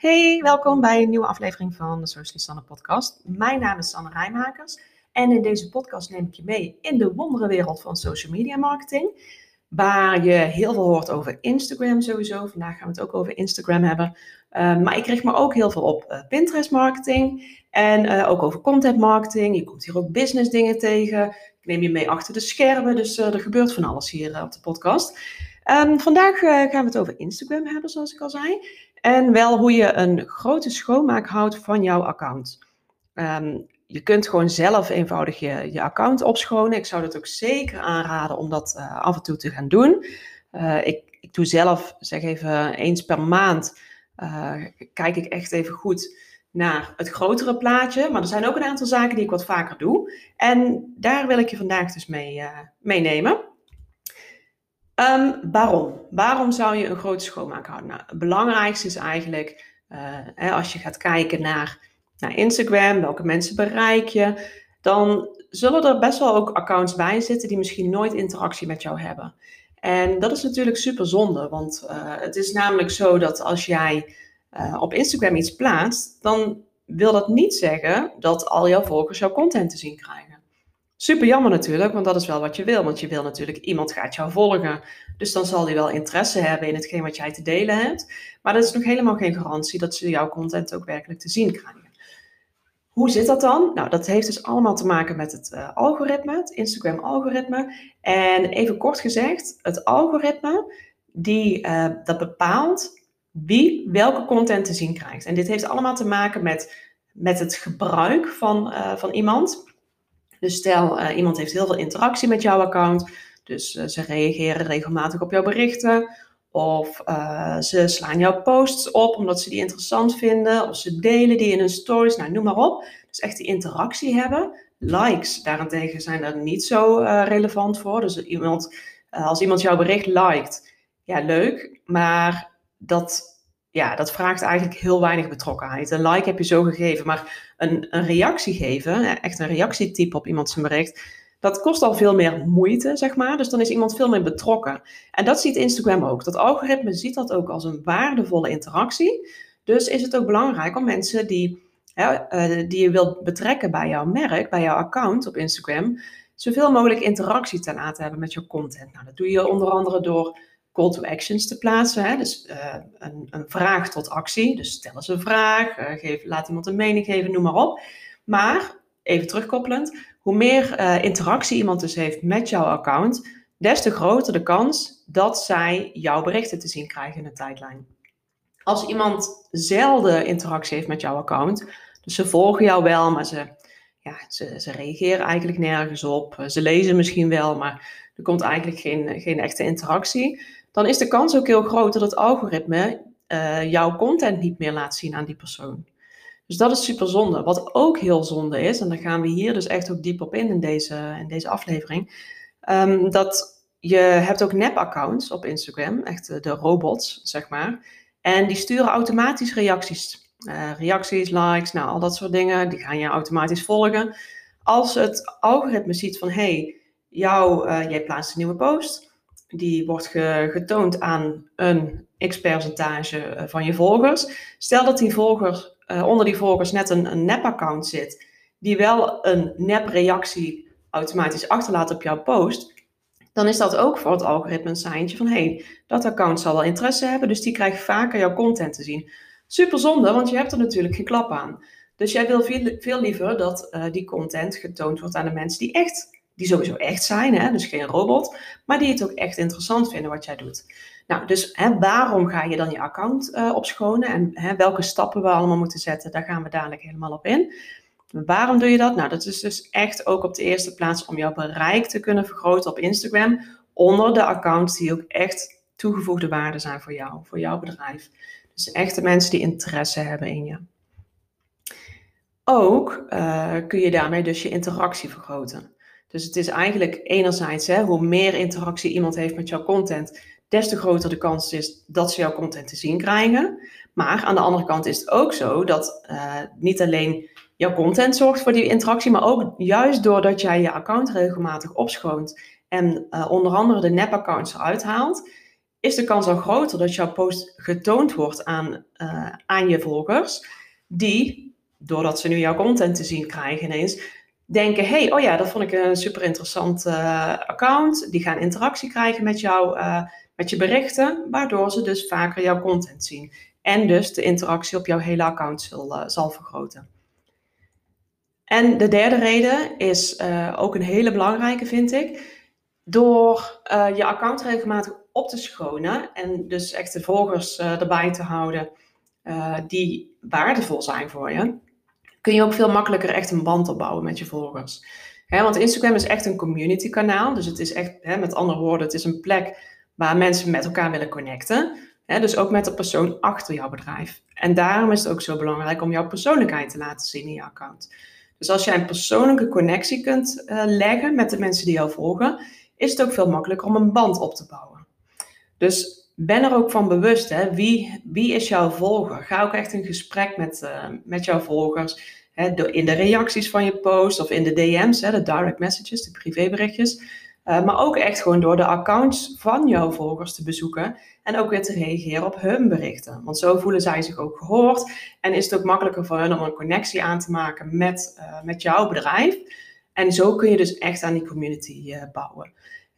Hey, welkom bij een nieuwe aflevering van de Socialist Sanne podcast. Mijn naam is Sanne Rijmakers en in deze podcast neem ik je mee in de wonderenwereld van social media marketing. Waar je heel veel hoort over Instagram sowieso. Vandaag gaan we het ook over Instagram hebben. Uh, maar ik richt me ook heel veel op uh, Pinterest marketing en uh, ook over content marketing. Je komt hier ook business dingen tegen. Ik neem je mee achter de schermen, dus er gebeurt van alles hier op de podcast. Um, vandaag gaan we het over Instagram hebben, zoals ik al zei. En wel hoe je een grote schoonmaak houdt van jouw account. Um, je kunt gewoon zelf eenvoudig je, je account opschonen. Ik zou dat ook zeker aanraden om dat uh, af en toe te gaan doen. Uh, ik, ik doe zelf, zeg even eens per maand, kijk ik echt even goed naar het grotere plaatje. Maar er zijn ook een aantal zaken die ik wat vaker doe. En daar wil ik je vandaag dus mee meenemen. Um, waarom? Waarom zou je een grote schoonmaak houden? Nou, het belangrijkste is eigenlijk, hè, als je gaat kijken naar Instagram, welke mensen bereik je, dan zullen er best wel ook accounts bij zitten die misschien nooit interactie met jou hebben. En dat is natuurlijk super zonde, want uh, het is namelijk zo dat als jij uh, op Instagram iets plaatst, dan wil dat niet zeggen dat al jouw volgers jouw content te zien krijgen. Super jammer natuurlijk, want dat is wel wat je wil. Want je wil natuurlijk, iemand gaat jou volgen. Dus dan zal hij wel interesse hebben in hetgeen wat jij te delen hebt. Maar dat is nog helemaal geen garantie dat ze jouw content ook werkelijk te zien krijgen. Hoe zit dat dan? Nou, dat heeft dus allemaal te maken met het uh, algoritme, het Instagram-algoritme. En even kort gezegd, het algoritme die, uh, dat bepaalt wie welke content te zien krijgt. En dit heeft allemaal te maken met, met het gebruik van, uh, van iemand. Dus stel, iemand heeft heel veel interactie met jouw account. Dus ze reageren regelmatig op jouw berichten. Of uh, ze slaan jouw posts op omdat ze die interessant vinden. Of ze delen die in hun stories. Nou, noem maar op. Dus echt die interactie hebben. Likes daarentegen zijn er niet zo relevant voor. Dus iemand, als iemand jouw bericht liked, ja, leuk. Maar dat, ja, dat vraagt eigenlijk heel weinig betrokkenheid. Een like heb je zo gegeven. Maar een, een reactie geven, echt een reactietype op iemand zijn bericht dat kost al veel meer moeite, zeg maar. Dus dan is iemand veel meer betrokken. En dat ziet Instagram ook. Dat algoritme ziet dat ook als een waardevolle interactie. Dus is het ook belangrijk om mensen die, uh, die je wilt betrekken bij jouw merk, bij jouw account op Instagram, zoveel mogelijk interactie te laten hebben met jouw content. Nou, dat doe je onder andere door call to actions te plaatsen. Hè? Dus uh, een, een, vraag tot actie. Dus stel eens een vraag, uh, geef, laat iemand een mening geven, noem maar op. Maar, even terugkoppelend, hoe meer uh, interactie iemand dus heeft met jouw account, des te groter de kans dat zij jouw berichten te zien krijgen in de tijdlijn. Als iemand zelden interactie heeft met jouw account, dus ze volgen jou wel, maar ze, ja, ze, ze reageren eigenlijk nergens op, eh, ze lezen misschien wel, maar er komt eigenlijk geen, geen echte interactie, dan is de kans ook heel groot dat het algoritme uh, jouw content niet meer laat zien aan die persoon. Dus dat is super zonde. Wat ook heel zonde is, en daar gaan we hier dus echt ook diep op in in deze, in deze aflevering, um, dat je hebt ook nep-accounts op Instagram, echt de robots, zeg maar. En die sturen automatisch reacties. Uh, reacties, likes, nou, al dat soort dingen, die gaan je automatisch volgen. Als het algoritme ziet van, hey, uh, jij plaatst een nieuwe post, die wordt ge, getoond aan een x-percentage eh, van je volgers. Stel dat die volger uh, onder die volgers net een, een nep-account zit, die wel een nep-reactie automatisch achterlaat op jouw post, dan is dat ook voor het algoritme een seintje van hey, dat account zal wel interesse hebben, dus die krijgt vaker jouw content te zien. Super zonde, want je hebt er natuurlijk geen klap aan. Dus jij wil veel, liever dat uh, die content getoond wordt aan de mensen die echt, die sowieso echt zijn, hè? dus geen robot, maar die het ook echt interessant vinden wat jij doet. Nou, dus hè, waarom ga je dan je account uh, opschonen en hè, welke stappen we allemaal moeten zetten, daar gaan we dadelijk helemaal op in. Waarom doe je dat? Nou, dat is dus echt ook op de eerste plaats om jouw bereik te kunnen vergroten op Instagram onder de accounts die ook echt toegevoegde waarde zijn voor jou, voor jouw bedrijf. Dus echt de mensen die interesse hebben in je. Ook uh, kun je daarmee dus je interactie vergroten. Dus het is eigenlijk enerzijds, hè, hoe meer interactie iemand heeft met jouw content, des te groter de kans is dat ze jouw content te zien krijgen. Maar aan de andere kant is het ook zo dat uh, niet alleen jouw content zorgt voor die interactie, maar ook juist doordat jij je account regelmatig opschoont en uh, onder andere de nep-accounts eruit haalt, is de kans al groter dat jouw post getoond wordt aan, uh, aan je volgers, die, doordat ze nu jouw content te zien krijgen ineens, denken, hey, oh ja, dat vond ik een super interessant uh, account. Die gaan interactie krijgen met jou, uh, met je berichten, waardoor ze dus vaker jouw content zien. En dus de interactie op jouw hele account zal, zal vergroten. En de derde reden is ook een hele belangrijke, vind ik. Door je account regelmatig op te schonen en dus echt de volgers erbij te houden die waardevol zijn voor je, kun je ook veel makkelijker echt een band opbouwen met je volgers. Want Instagram is echt een community kanaal, dus het is echt, met andere woorden, het is een plek waar mensen met elkaar willen connecten. Dus ook met de persoon achter jouw bedrijf. En daarom is het ook zo belangrijk om jouw persoonlijkheid te laten zien in je account. Dus als jij een persoonlijke connectie kunt uh, leggen met de mensen die jou volgen, is het ook veel makkelijker om een band op te bouwen. Dus ben er ook van bewust, hè, wie, is jouw volger? Ga ook echt in gesprek met, uh, met jouw volgers. Hè, in de reacties van je post of in de DM's, hè, de direct messages, de privéberichtjes. Uh, maar ook echt gewoon door de accounts van jouw volgers te bezoeken en ook weer te reageren op hun berichten. Want zo voelen zij zich ook gehoord en is het ook makkelijker voor hen om een connectie aan te maken met, uh, met jouw bedrijf. En zo kun je dus echt aan die community bouwen.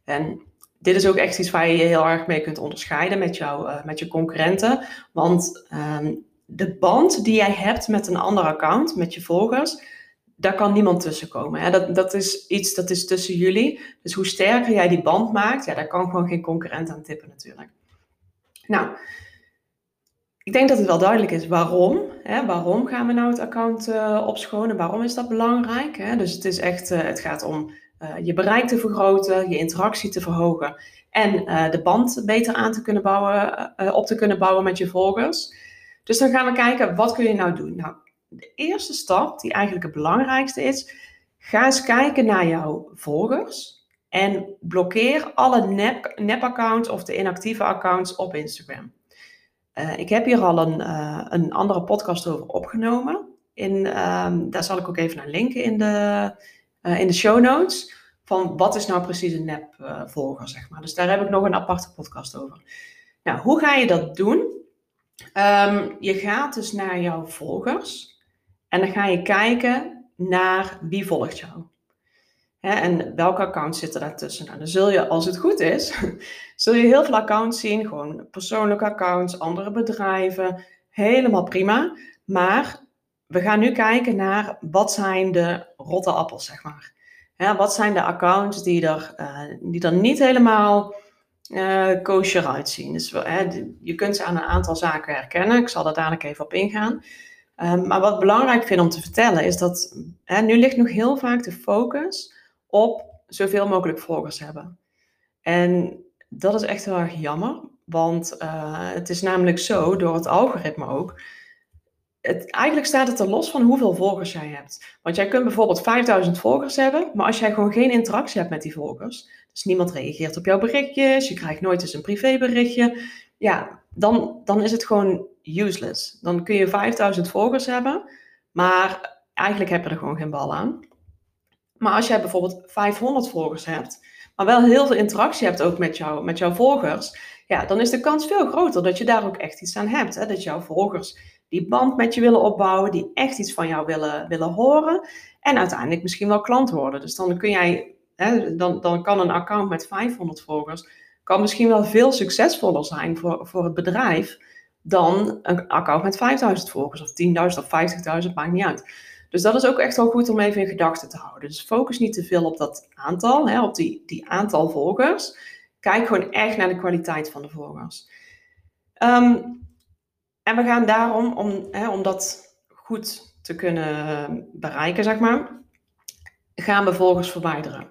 En dit is ook echt iets waar je je heel erg mee kunt onderscheiden met, jou, uh, met je concurrenten. Want um, de band die jij hebt met een ander account, met je volgers, daar kan niemand tussen komen. Hè? Dat, dat is iets dat is tussen jullie. Dus hoe sterker jij die band maakt, ja, daar kan gewoon geen concurrent aan tippen natuurlijk. Nou, ik denk dat het wel duidelijk is waarom. Hè? Waarom gaan we nou het account uh, opschonen? Waarom is dat belangrijk? Hè? Dus het, is echt, uh, het gaat om je bereik te vergroten, je interactie te verhogen en uh, de band beter aan te kunnen bouwen, uh, op te kunnen bouwen met je volgers. Dus dan gaan we kijken, wat kun je nou doen? Nou, de eerste stap, die eigenlijk het belangrijkste is, ga eens kijken naar jouw volgers en blokkeer alle nep, nep-accounts of de inactieve accounts op Instagram. ik heb hier al een, een andere podcast over opgenomen. In, um, daar zal ik ook even naar linken in de, uh, in de show notes. Van wat is nou precies een nep-volger, zeg maar. Dus daar heb ik nog een aparte podcast over. Nou, hoe ga je dat doen? Um, je gaat dus naar jouw volgers. En dan ga je kijken naar wie volgt jou. Hè, en welke accounts zitten daartussen? Nou, dan zul je, als het goed is, zul je heel veel accounts zien. Gewoon persoonlijke accounts, andere bedrijven. Helemaal prima. Maar we gaan nu kijken naar wat zijn de rotte appels, zeg maar. Wat zijn de accounts die er, uh, die er niet helemaal uh, kosher uitzien? Dus je kunt ze aan een aantal zaken herkennen. Ik zal daar dadelijk even op ingaan. Um, maar wat ik belangrijk vind om te vertellen is dat nu ligt nog heel vaak de focus op zoveel mogelijk volgers hebben. En dat is echt heel erg jammer, want uh, het is namelijk zo, door het algoritme ook, het, eigenlijk staat het er los van hoeveel volgers jij hebt. Want jij kunt bijvoorbeeld 5000 volgers hebben, maar als jij gewoon geen interactie hebt met die volgers, dus niemand reageert op jouw berichtjes, je krijgt nooit eens een privéberichtje, ja, dan, dan is het gewoon useless. Dan kun je 5000 volgers hebben, maar eigenlijk heb je er gewoon geen bal aan. Maar als jij bijvoorbeeld 500 volgers hebt, maar wel heel veel interactie hebt ook met, jou, met jouw volgers, ja, dan is de kans veel groter dat je daar ook echt iets aan hebt. Hè? Dat jouw volgers die band met je willen opbouwen, die echt iets van jou willen, willen horen en uiteindelijk misschien wel klant worden. Dus dan kun jij, hè, dan, dan kan een account met 500 volgers, kan misschien wel veel succesvoller zijn voor, voor het bedrijf dan een account met 5000 volgers of 10.000 of 50.000, maakt niet uit. Dus dat is ook echt wel goed om even in gedachten te houden. Dus focus niet te veel op dat aantal, hè, op die, die aantal volgers. Kijk gewoon echt naar de kwaliteit van de volgers. Um, en we gaan daarom, om, hè, om dat goed te kunnen bereiken, zeg maar, gaan we volgers verwijderen.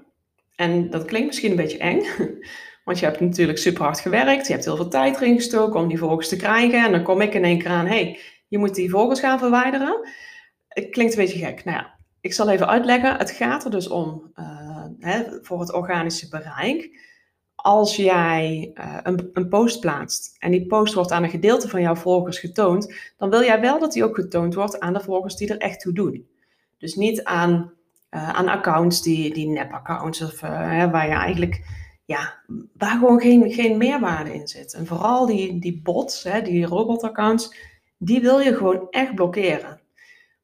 En dat klinkt misschien een beetje eng, want je hebt natuurlijk super hard gewerkt, je hebt heel veel tijd erin gestoken om die volgers te krijgen. En dan kom ik in één keer aan, hey, je moet die volgers gaan verwijderen. Het klinkt een beetje gek. Nou ja, ik zal even uitleggen. Het gaat er dus om, uh, hè, voor het organische bereik, als jij uh, een, een, post plaatst en die post wordt aan een gedeelte van jouw volgers getoond, dan wil jij wel dat die ook getoond wordt aan de volgers die er echt toe doen. Dus niet aan, uh, aan accounts die, die nep-accounts of uh, waar je eigenlijk ja, waar gewoon geen, geen meerwaarde in zit. En vooral die, die bots, hè, die robotaccounts, die wil je gewoon echt blokkeren.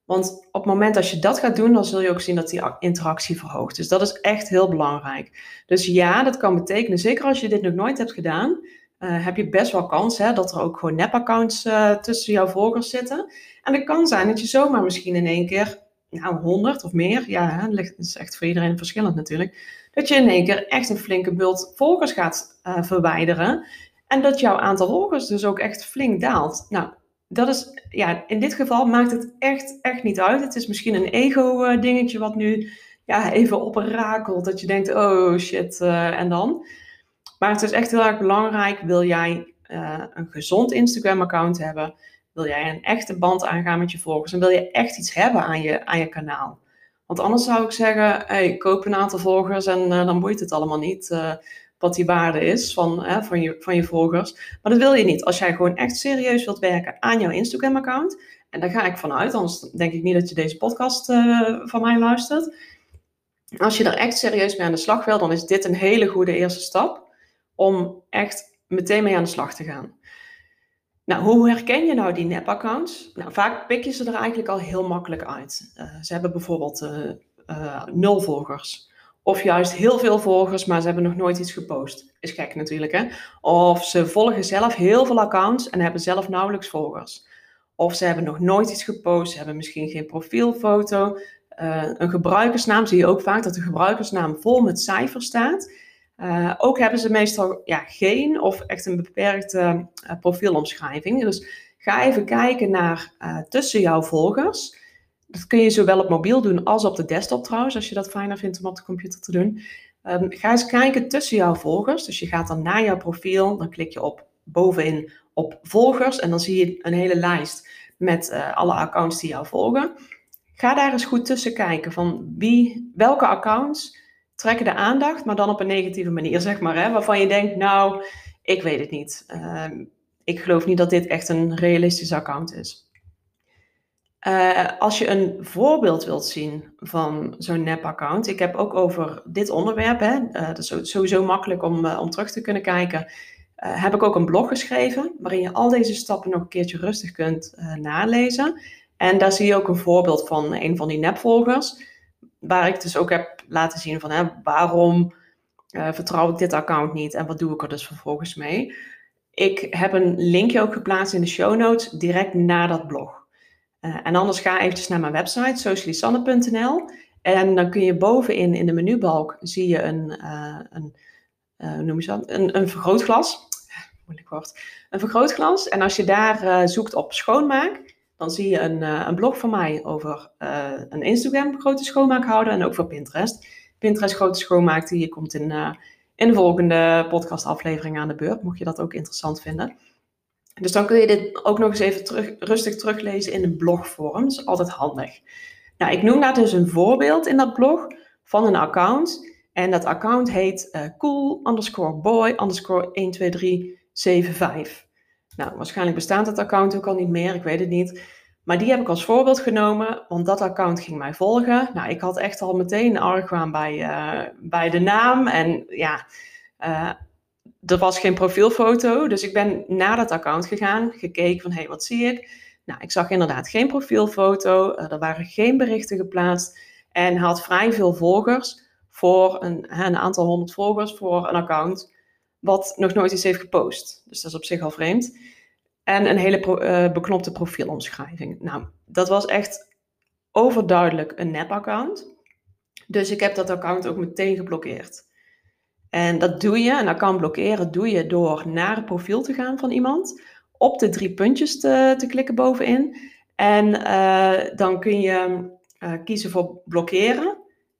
Want op het moment dat je dat gaat doen, dan zul je ook zien dat die interactie verhoogt. Dus dat is echt heel belangrijk. Dus ja, dat kan betekenen, zeker als je dit nog nooit hebt gedaan, uh, heb je best wel kans hè, dat er ook gewoon nep-accounts uh, tussen jouw volgers zitten. En het kan zijn dat je zomaar misschien in één keer, nou 100 of meer, ja, dat is echt voor iedereen verschillend natuurlijk, dat je in één keer echt een flinke bult volgers gaat uh, verwijderen. En dat jouw aantal volgers dus ook echt flink daalt. Nou, dat is, ja, in dit geval maakt het echt, echt niet uit. Het is misschien een ego-dingetje wat nu ja, even oprakelt. Dat je denkt, oh shit, uh, en dan? Maar het is echt heel erg belangrijk. Wil jij uh, een gezond Instagram-account hebben? Wil jij een echte band aangaan met je volgers? En wil je echt iets hebben aan je, aan je kanaal? Want anders zou ik zeggen, hey, koop een aantal volgers en uh, dan boeit het allemaal niet wat die waarde is van, hè, van, je, van je volgers. Maar dat wil je niet. Als jij gewoon echt serieus wilt werken aan jouw Instagram-account, en daar ga ik vanuit, anders denk ik niet dat je deze podcast uh, van mij luistert. Als je er echt serieus mee aan de slag wil, dan is dit een hele goede eerste stap om echt meteen mee aan de slag te gaan. Nou, hoe herken je nou die nep-accounts? Nou, vaak pik je ze er eigenlijk al heel makkelijk uit. Uh, ze hebben bijvoorbeeld uh, nul volgers. Of juist heel veel volgers, maar ze hebben nog nooit iets gepost. Is gek natuurlijk, hè? Of ze volgen zelf heel veel accounts en hebben zelf nauwelijks volgers. Of ze hebben nog nooit iets gepost, ze hebben misschien geen profielfoto. Uh, een gebruikersnaam zie je ook vaak dat de gebruikersnaam vol met cijfers staat. Uh, ook hebben ze meestal ja, geen of echt een beperkte uh, profielomschrijving. Dus ga even kijken naar tussen jouw volgers. Dat kun je zowel op mobiel doen als op de desktop trouwens, als je dat fijner vindt om op de computer te doen. Um, ga eens kijken tussen jouw volgers. Dus je gaat dan naar jouw profiel, dan klik je op bovenin op volgers en dan zie je een hele lijst met uh, alle accounts die jou volgen. Ga daar eens goed tussen kijken van wie, welke accounts trekken de aandacht, maar dan op een negatieve manier, zeg maar. Hè, waarvan je denkt, nou, ik weet het niet. Uh, ik geloof niet dat dit echt een realistisch account is. Uh, als je een voorbeeld wilt zien van zo'n nep-account, ik heb ook over dit onderwerp, hè, uh, dat is sowieso makkelijk om, uh, om terug te kunnen kijken, heb ik ook een blog geschreven waarin je al deze stappen nog een keertje rustig kunt nalezen. En daar zie je ook een voorbeeld van een van die nepvolgers, waar ik dus ook heb laten zien van hè, waarom vertrouw ik dit account niet en wat doe ik er dus vervolgens mee. Ik heb een linkje ook geplaatst in de show notes direct na dat blog. Uh, en anders ga eventjes naar mijn website, socialisanne.nl. En dan kun je bovenin in de menubalk zie je een, uh, een uh, noem je dat? Een, een vergrootglas. Moeilijk woord. Een vergrootglas. En als je daar zoekt op schoonmaak, dan zie je een, een blog van mij over een Instagram grote schoonmaakhouder en ook voor Pinterest. Pinterest grote schoonmaak, die komt in, in de volgende podcastaflevering aan de beurt, mocht je dat ook interessant vinden. Dus dan kun je dit ook nog eens even rustig teruglezen in een blogvorm. Dat is altijd handig. Nou, ik noem daar dus een voorbeeld in dat blog van een account. En dat account heet uh, cool underscore boy underscore 12375. Nou, waarschijnlijk bestaat dat account ook al niet meer, ik weet het niet. Maar die heb ik als voorbeeld genomen, want dat account ging mij volgen. Nou, ik had echt al meteen argwaan bij, uh, bij de naam. En ja, uh, er was geen profielfoto, dus ik ben naar dat account gegaan, gekeken van hé, hey, wat zie ik? Nou, ik zag inderdaad geen profielfoto, uh, er waren geen berichten geplaatst en had vrij veel volgers voor een, een aantal honderd volgers voor een account wat nog nooit iets heeft gepost. Dus dat is op zich al vreemd. En een hele uh, beknopte profielomschrijving. Nou, dat was echt overduidelijk een nep-account. Dus ik heb dat account ook meteen geblokkeerd. En dat doe je, een account blokkeren, doe je door naar het profiel te gaan van iemand, op de drie puntjes te, te klikken bovenin. En uh, dan kun je uh, kiezen voor blokkeren.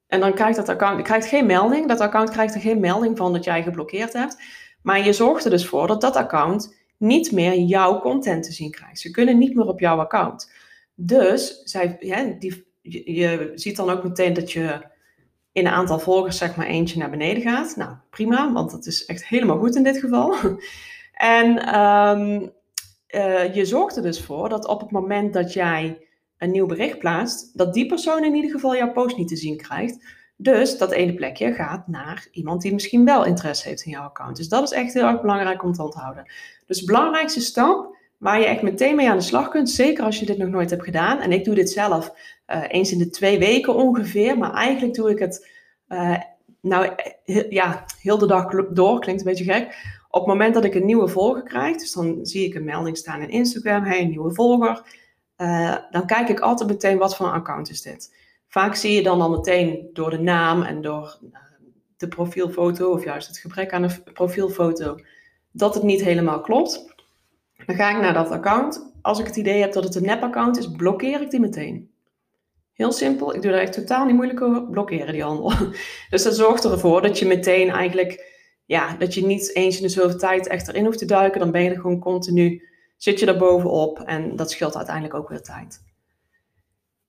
En dan krijgt dat account, krijgt geen melding. Dat account krijgt er geen melding van dat jij geblokkeerd hebt. Maar je zorgt er dus voor dat dat account niet meer jouw content te zien krijgt. Ze kunnen niet meer op jouw account. Dus zij, die, je ziet dan ook meteen dat je in een aantal volgers zeg maar eentje naar beneden gaat. Nou, prima, want dat is echt helemaal goed in dit geval. en um, uh, je zorgt er dus voor dat op het moment dat jij een nieuw bericht plaatst, dat die persoon in ieder geval jouw post niet te zien krijgt. Dus dat ene plekje gaat naar iemand die misschien wel interesse heeft in jouw account. Dus dat is echt heel erg belangrijk om te onthouden. Dus de belangrijkste stap waar je echt meteen mee aan de slag kunt, zeker als je dit nog nooit hebt gedaan. En ik doe dit zelf uh, eens in de twee weken ongeveer, maar eigenlijk doe ik het uh, nou ja, heel de dag door, klinkt een beetje gek. Op het moment dat ik een nieuwe volger krijg, dus dan zie ik een melding staan in Instagram, hey, een nieuwe volger. Uh, dan kijk ik altijd meteen wat voor een account is dit. Vaak zie je dan al meteen door de naam en door de profielfoto, of juist het gebrek aan een profielfoto, dat het niet helemaal klopt. Dan ga ik naar dat account. Als ik het idee heb dat het een nep-account is, blokkeer ik die meteen. Heel simpel, ik doe daar echt totaal niet moeilijk over, blokkeren die handel. Dus dat zorgt ervoor dat je meteen eigenlijk, ja, dat je niet eens in de zoveel tijd echt erin hoeft te duiken. Dan ben je er gewoon continu, zit je er bovenop en dat scheelt uiteindelijk ook weer tijd.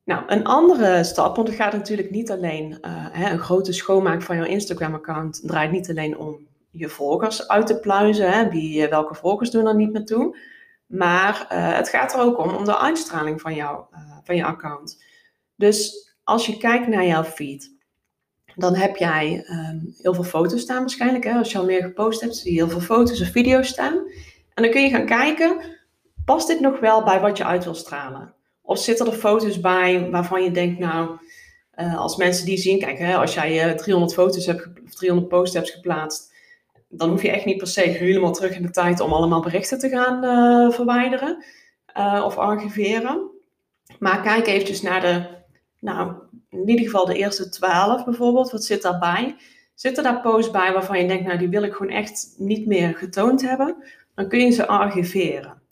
Nou, een andere stap, want het gaat natuurlijk niet alleen, uh, hè, een grote schoonmaak van jouw Instagram-account draait niet alleen om je volgers uit te pluizen, hè, wie, eh, welke volgers doen er niet meer toe. Maar uh, het gaat er ook om, om de uitstraling van, jou, van je account. Dus als je kijkt naar jouw feed, dan heb jij um, heel veel foto's staan waarschijnlijk. Hè? Als je al meer gepost hebt, zie je heel veel foto's of video's staan. En dan kun je gaan kijken, past dit nog wel bij wat je uit wil stralen? Of zitten er foto's bij waarvan je denkt, nou, als mensen die zien, kijk, hè, als jij uh, 300 foto's hebt, of 300 posts hebt geplaatst, dan hoef je echt niet per se helemaal terug in de tijd om allemaal berichten te gaan uh, verwijderen of archiveren. Maar kijk eventjes naar de nou, in ieder geval de eerste twaalf bijvoorbeeld, wat zit daarbij? Zitten daar posts bij waarvan je denkt, nou die wil ik gewoon echt niet meer getoond hebben? Dan kun je ze archiveren.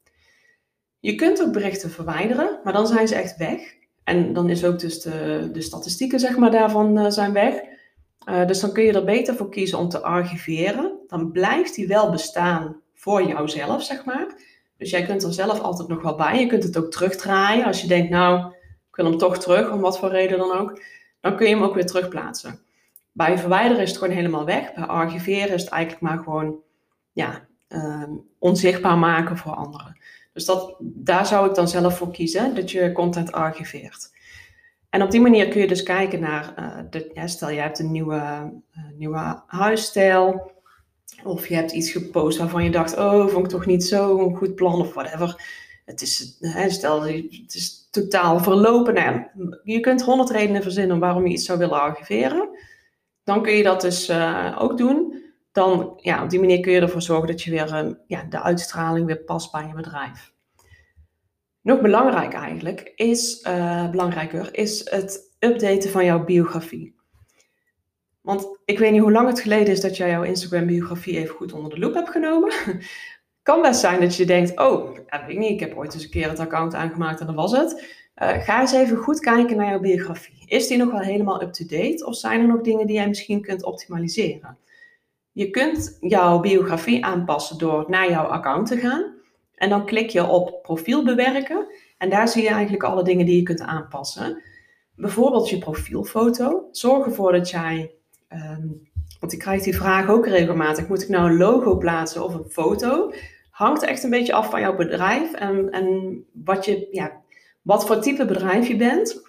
Je kunt ook berichten verwijderen, maar dan zijn ze echt weg. En dan is ook dus de, de statistieken zeg maar, daarvan uh, zijn weg. Uh, dus dan kun je er beter voor kiezen om te archiveren. Dan blijft die wel bestaan voor jouzelf, zeg maar. Dus jij kunt er zelf altijd nog wel bij. Je kunt het ook terugdraaien als je denkt, nou, ik wil hem toch terug, om wat voor reden dan ook, dan kun je hem ook weer terugplaatsen. Bij verwijderen is het gewoon helemaal weg. Bij archiveren is het eigenlijk maar gewoon ja, uh, onzichtbaar maken voor anderen. Dus dat, daar zou ik dan zelf voor kiezen, dat je content archiveert. En op die manier kun je dus kijken naar, ja, stel je hebt een nieuwe, uh, nieuwe huisstijl, of je hebt iets gepost waarvan je dacht, oh, vond ik toch niet zo'n goed plan of whatever. Het is, stel, het is totaal verlopen. Nou, je kunt honderd redenen verzinnen waarom je iets zou willen archiveren. Dan kun je dat dus uh, ook doen. Dan, ja, op die manier kun je ervoor zorgen dat je weer ja, de uitstraling weer past bij je bedrijf. Nog belangrijk eigenlijk is, uh, belangrijker, is het updaten van jouw biografie. Want ik weet niet hoe lang het geleden is dat jij jouw Instagram biografie even goed onder de loep hebt genomen kan best zijn dat je denkt, oh, dat weet ik niet, ik heb ooit eens een keer het account aangemaakt en dat was het. Uh, ga eens even goed kijken naar jouw biografie. Is die nog wel helemaal up-to-date of zijn er nog dingen die jij misschien kunt optimaliseren? Je kunt jouw biografie aanpassen door naar jouw account te gaan. En dan klik je op profiel bewerken. En daar zie je eigenlijk alle dingen die je kunt aanpassen. Bijvoorbeeld je profielfoto. Zorg ervoor dat jij, um, want ik krijg die vraag ook regelmatig, moet ik nou een logo plaatsen of een foto? hangt echt een beetje af van jouw bedrijf en, en wat, je, ja, wat voor type bedrijf je bent.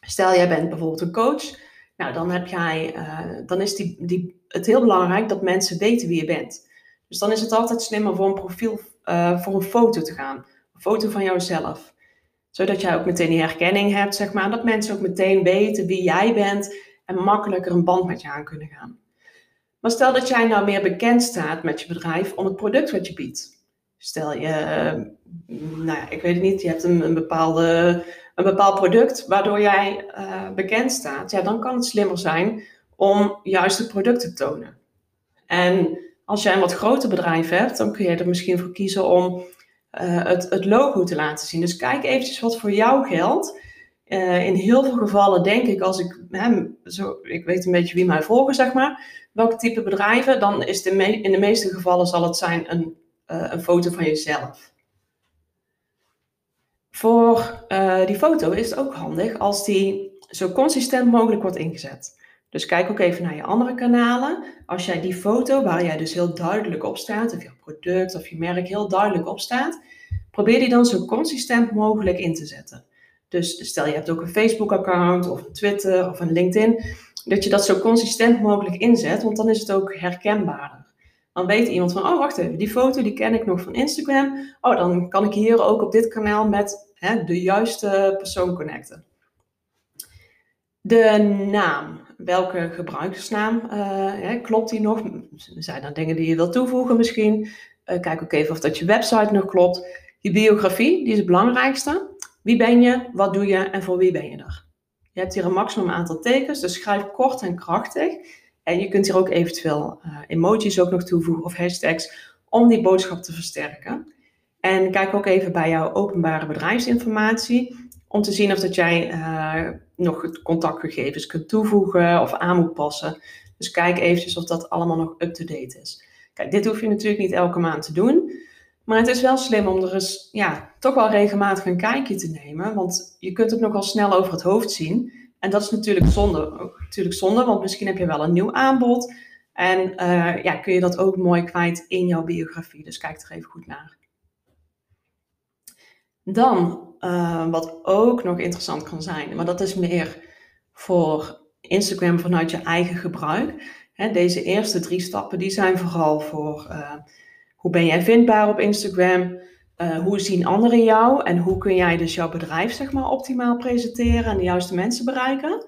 Stel, jij bent bijvoorbeeld een coach. Nou, dan, heb jij, uh, dan is die, die, het heel belangrijk dat mensen weten wie je bent. Dus dan is het altijd slimmer voor een profiel, uh, voor een foto te gaan. Een foto van jouzelf. Zodat jij ook meteen die herkenning hebt, zeg maar. Dat mensen ook meteen weten wie jij bent en makkelijker een band met je aan kunnen gaan. Maar stel dat jij nou meer bekend staat met je bedrijf om het product wat je biedt. Stel je, nou ja, ik weet het niet, je hebt een, een, bepaalde, een bepaald product waardoor jij uh, bekend staat. Ja, dan kan het slimmer zijn om juist het product te tonen. En als jij een wat groter bedrijf hebt, dan kun je er misschien voor kiezen om uh, het, het, logo te laten zien. Dus kijk eventjes wat voor jou geldt. Uh, in heel veel gevallen denk ik, als ik, zo, ik weet een beetje wie mij volgen, zeg maar, welke type bedrijven, dan is de in de meeste gevallen zal het zijn een uh, een foto van jezelf. Voor die foto is het ook handig als die zo consistent mogelijk wordt ingezet. Dus kijk ook even naar je andere kanalen. Als jij die foto, waar jij dus heel duidelijk op staat, of je product of je merk heel duidelijk op staat, probeer die dan zo consistent mogelijk in te zetten. Dus stel je hebt ook een Facebook-account of een Twitter of een LinkedIn. dat je dat zo consistent mogelijk inzet, want dan is het ook herkenbaarder. Dan weet iemand van, oh wacht even, die foto die ken ik nog van Instagram. Oh, dan kan ik hier ook op dit kanaal met hè, de juiste persoon connecten. De naam, welke gebruikersnaam, uh, hè, klopt die nog? Zijn er dingen die je wilt toevoegen misschien? Uh, kijk ook even of dat je website nog klopt. Je biografie, die is het belangrijkste. Wie ben je, wat doe je en voor wie ben je er? Je hebt hier een maximum aantal tekens, dus schrijf kort en krachtig. En je kunt hier ook eventueel uh, emojis ook nog toevoegen of hashtags om die boodschap te versterken. En kijk ook even bij jouw openbare bedrijfsinformatie om te zien of dat jij uh, nog contactgegevens kunt toevoegen of aan moet passen. Dus kijk eventjes of dat allemaal nog up-to-date is. Kijk, dit hoef je natuurlijk niet elke maand te doen. Maar het is wel slim om er eens ja, toch wel regelmatig een kijkje te nemen. Want je kunt het nogal snel over het hoofd zien. En dat is natuurlijk zonde, natuurlijk zonde want misschien heb je wel een nieuw aanbod. En uh, ja, kun je dat ook mooi kwijt in jouw biografie. Dus kijk er even goed naar. Dan, uh, wat ook nog interessant kan zijn, maar dat is meer voor Instagram vanuit je eigen gebruik. Hè, deze eerste drie stappen, die zijn vooral voor uh, hoe ben jij vindbaar op Instagram? Uh, hoe zien anderen jou? En hoe kun jij dus jouw bedrijf zeg maar, optimaal presenteren en de juiste mensen bereiken?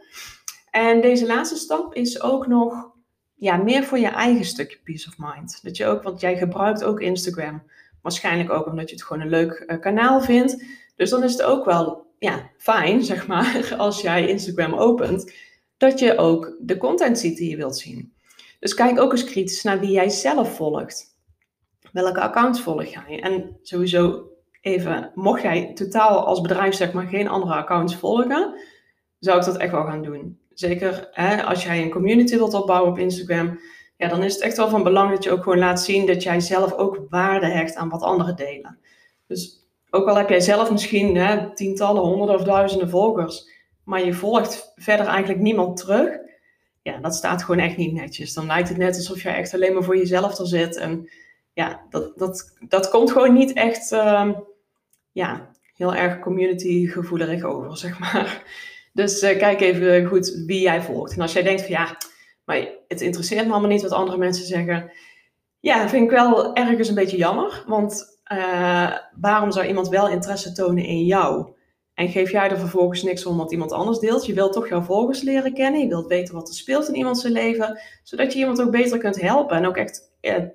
En deze laatste stap is ook nog ja, meer voor je eigen stukje peace of mind. Dat je ook, want jij gebruikt ook Instagram. Waarschijnlijk ook omdat je het gewoon een leuk uh, kanaal vindt. Dus dan is het ook wel ja, fijn, zeg maar, als jij Instagram opent, dat je ook de content ziet die je wilt zien. Dus kijk ook eens kritisch naar wie jij zelf volgt. Welke accounts volg jij? En sowieso even, mocht jij totaal als bedrijf zeg maar geen andere accounts volgen, zou ik dat echt wel gaan doen. Zeker hè, als jij een community wilt opbouwen op Instagram, ja, dan is het echt wel van belang dat je ook gewoon laat zien dat jij zelf ook waarde hecht aan wat anderen delen. Dus ook al heb jij zelf misschien hè, tientallen, honderden of duizenden volgers, maar je volgt verder eigenlijk niemand terug, ja, dat staat gewoon echt niet netjes. Dan lijkt het net alsof jij echt alleen maar voor jezelf er zit en ja, dat, dat, dat komt gewoon niet echt uh, ja, heel erg community gevoelig over, zeg maar. Dus uh, kijk even goed wie jij volgt. En als jij denkt van ja, maar het interesseert me allemaal niet wat andere mensen zeggen. Ja, vind ik wel ergens een beetje jammer. Want uh, waarom zou iemand wel interesse tonen in jou? En geef jij er vervolgens niks om wat iemand anders deelt? Je wilt toch jouw volgers leren kennen. Je wilt weten wat er speelt in iemands leven. Zodat je iemand ook beter kunt helpen. En ook echt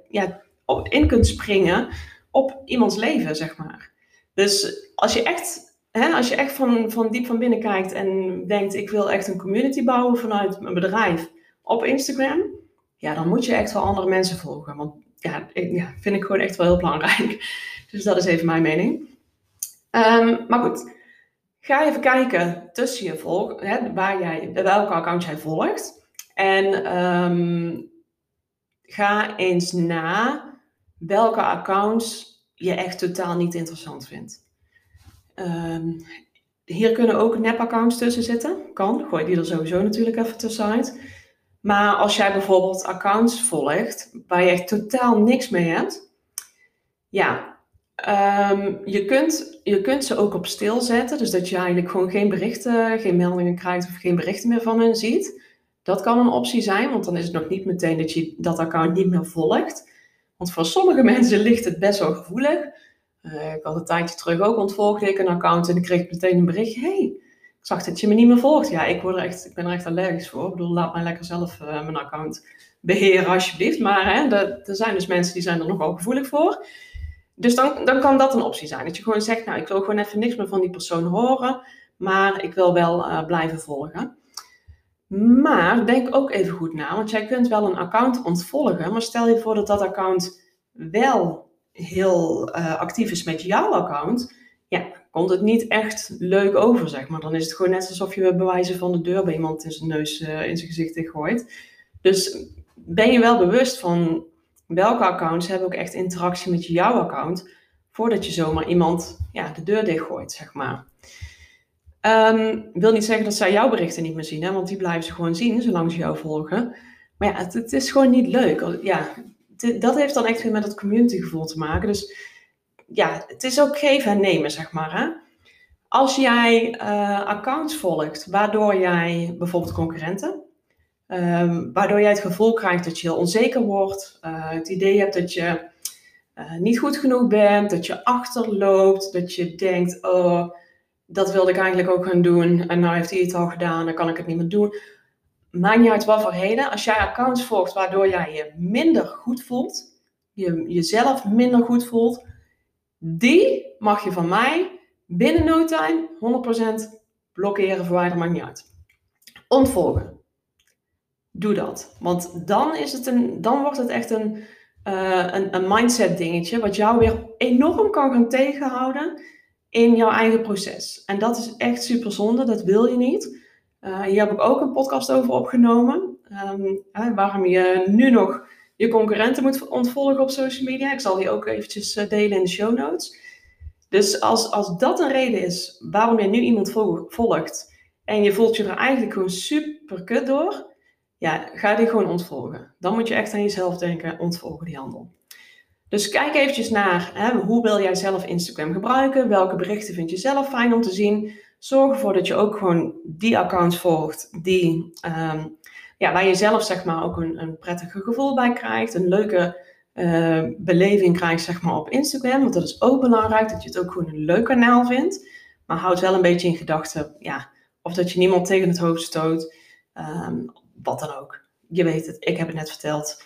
ja, in kunt springen op iemands leven, zeg maar. Dus als je echt, hè, als je echt van, van diep van binnen kijkt en denkt, ik wil echt een community bouwen vanuit mijn bedrijf op Instagram, ja, dan moet je echt wel andere mensen volgen. Want ja, vind ik gewoon echt wel heel belangrijk. Dus dat is even mijn mening. Um, maar goed, ga even kijken tussen je volg, hè, waar jij, welke account jij volgt. En um, ga eens na welke accounts je echt totaal niet interessant vindt. Um, hier kunnen ook nep-accounts tussen zitten. Kan, gooi die er sowieso natuurlijk even tussenuit. Maar als jij bijvoorbeeld accounts volgt waar je echt totaal niks mee hebt, ja, um, je, kunt, je kunt ze ook op stil zetten. Dus dat je eigenlijk gewoon geen berichten, geen meldingen krijgt of geen berichten meer van hen ziet. Dat kan een optie zijn, want dan is het nog niet meteen dat je dat account niet meer volgt. Want voor sommige mensen ligt het best wel gevoelig. Uh, ik had een tijdje terug ook ontvolgde ik een account en ik kreeg meteen een bericht. hey, ik zag dat je me niet meer volgt. Ja, ik, word er echt, ik ben er echt allergisch voor. Ik bedoel, laat mij lekker zelf uh, mijn account beheren alsjeblieft. Maar hè, er zijn dus mensen die zijn er nogal gevoelig voor. Dus dan, dan kan dat een optie zijn. Dat je gewoon zegt, nou ik wil gewoon even niks meer van die persoon horen. Maar ik wil wel uh, blijven volgen. Maar denk ook even goed na, want jij kunt wel een account ontvolgen, maar stel je voor dat dat account wel heel uh, actief is met jouw account, ja, komt het niet echt leuk over, zeg maar. Dan is het gewoon net alsof je bewijzen van de deur bij iemand in zijn neus, uh, in zijn gezicht gooit. Dus ben je wel bewust van welke accounts hebben ook echt interactie met jouw account, voordat je zomaar iemand ja, de deur dichtgooit, zeg maar. Um, wil niet zeggen dat zij jouw berichten niet meer zien, hè, want die blijven ze gewoon zien zolang ze jou volgen. Maar ja, het, het is gewoon niet leuk. Ja, dat heeft dan echt weer met het communitygevoel te maken. Dus ja, het is ook geven en nemen, zeg maar. Hè? Als jij uh, accounts volgt waardoor jij bijvoorbeeld concurrenten Ehm, waardoor jij het gevoel krijgt dat je heel onzeker wordt. Uh, het idee hebt dat je uh, niet goed genoeg bent, dat je achterloopt, dat je denkt, oh, dat wilde ik eigenlijk ook gaan doen en nou heeft hij het al gedaan, dan kan ik het niet meer doen. Maakt niet uit wat voor reden. Als jij accounts volgt waardoor jij je minder goed voelt, je jezelf minder goed voelt, die mag je van mij binnen no time 100% blokkeren, verwijderen, maakt niet uit. Ontvolgen. Doe dat. Want dan, is het een, dan wordt het echt een, uh, een, een mindset dingetje, wat jou weer enorm kan gaan tegenhouden in jouw eigen proces. En dat is echt super zonde, dat wil je niet. Uh, hier heb ik ook een podcast over opgenomen. Um, hè, waarom je nu nog je concurrenten moet ontvolgen op social media. Ik zal die ook eventjes uh, delen in de show notes. Dus als, als dat een reden is waarom je nu iemand volgt en je voelt je er eigenlijk gewoon super kut door, ja, ga die gewoon ontvolgen. Dan moet je echt aan jezelf denken, ontvolgen die handel. Dus kijk eventjes naar hè, hoe wil jij zelf Instagram gebruiken? Welke berichten vind je zelf fijn om te zien? Zorg ervoor dat je ook gewoon die accounts volgt die, um, ja, waar je zelf zeg maar ook een, een prettige gevoel bij krijgt. Een leuke uh, beleving krijgt zeg maar op Instagram. Want dat is ook belangrijk, dat je het ook gewoon een leuk kanaal vindt. Maar houd wel een beetje in gedachten, ja, of dat je niemand tegen het hoofd stoot. Um, wat dan ook. Je weet het, ik heb het net verteld.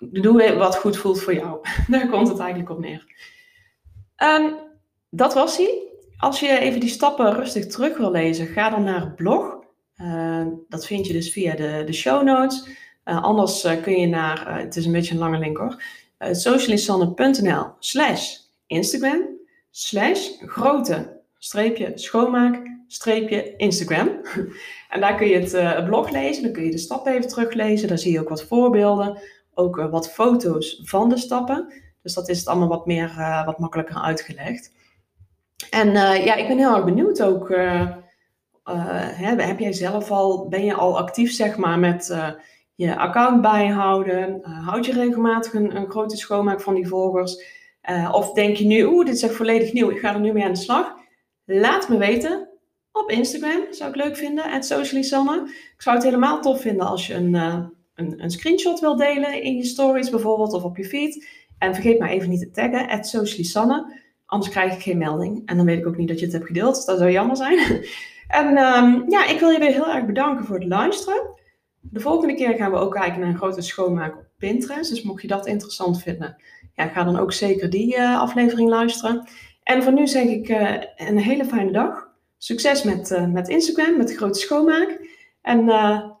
Doe wat goed voelt voor jou. Daar komt het eigenlijk op neer. Um, dat was hij. Als je even die stappen rustig terug wil lezen, ga dan naar het blog. Uh, dat vind je dus via de, de show notes. Uh, anders uh, kun je naar, uh, het is een beetje een lange link hoor, socialisanne.nl slash Instagram slash grote streepje schoonmaak streepje Instagram. en daar kun je het blog lezen, dan kun je de stappen even teruglezen. Daar zie je ook wat voorbeelden, ook wat foto's van de stappen. Dus dat is het allemaal wat meer, wat makkelijker uitgelegd. En ja, ik ben heel erg benieuwd ook, hè, heb jij zelf al, ben je al actief zeg maar met je account bijhouden. Uh, houd je regelmatig een, grote schoonmaak van die volgers. Of denk je nu, oeh, dit is echt volledig nieuw, ik ga er nu mee aan de slag. Laat me weten op Instagram, zou ik leuk vinden, socialisanne. Ik zou het helemaal tof vinden als je een, een, een, screenshot wil delen in je stories bijvoorbeeld of op je feed. En vergeet maar even niet te taggen, socialisanne. Anders krijg ik geen melding. En dan weet ik ook niet dat je het hebt gedeeld. Dat zou jammer zijn. en um, ja, ik wil je weer heel erg bedanken voor het luisteren. De volgende keer gaan we ook kijken naar een grote schoonmaak op Pinterest. Dus mocht je dat interessant vinden, ja, ga dan ook zeker die uh, aflevering luisteren. En voor nu zeg ik uh, een hele fijne dag. Succes met, uh, met Instagram, met de grote schoonmaak. En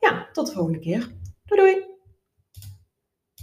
ja, tot de volgende keer. Doei doei!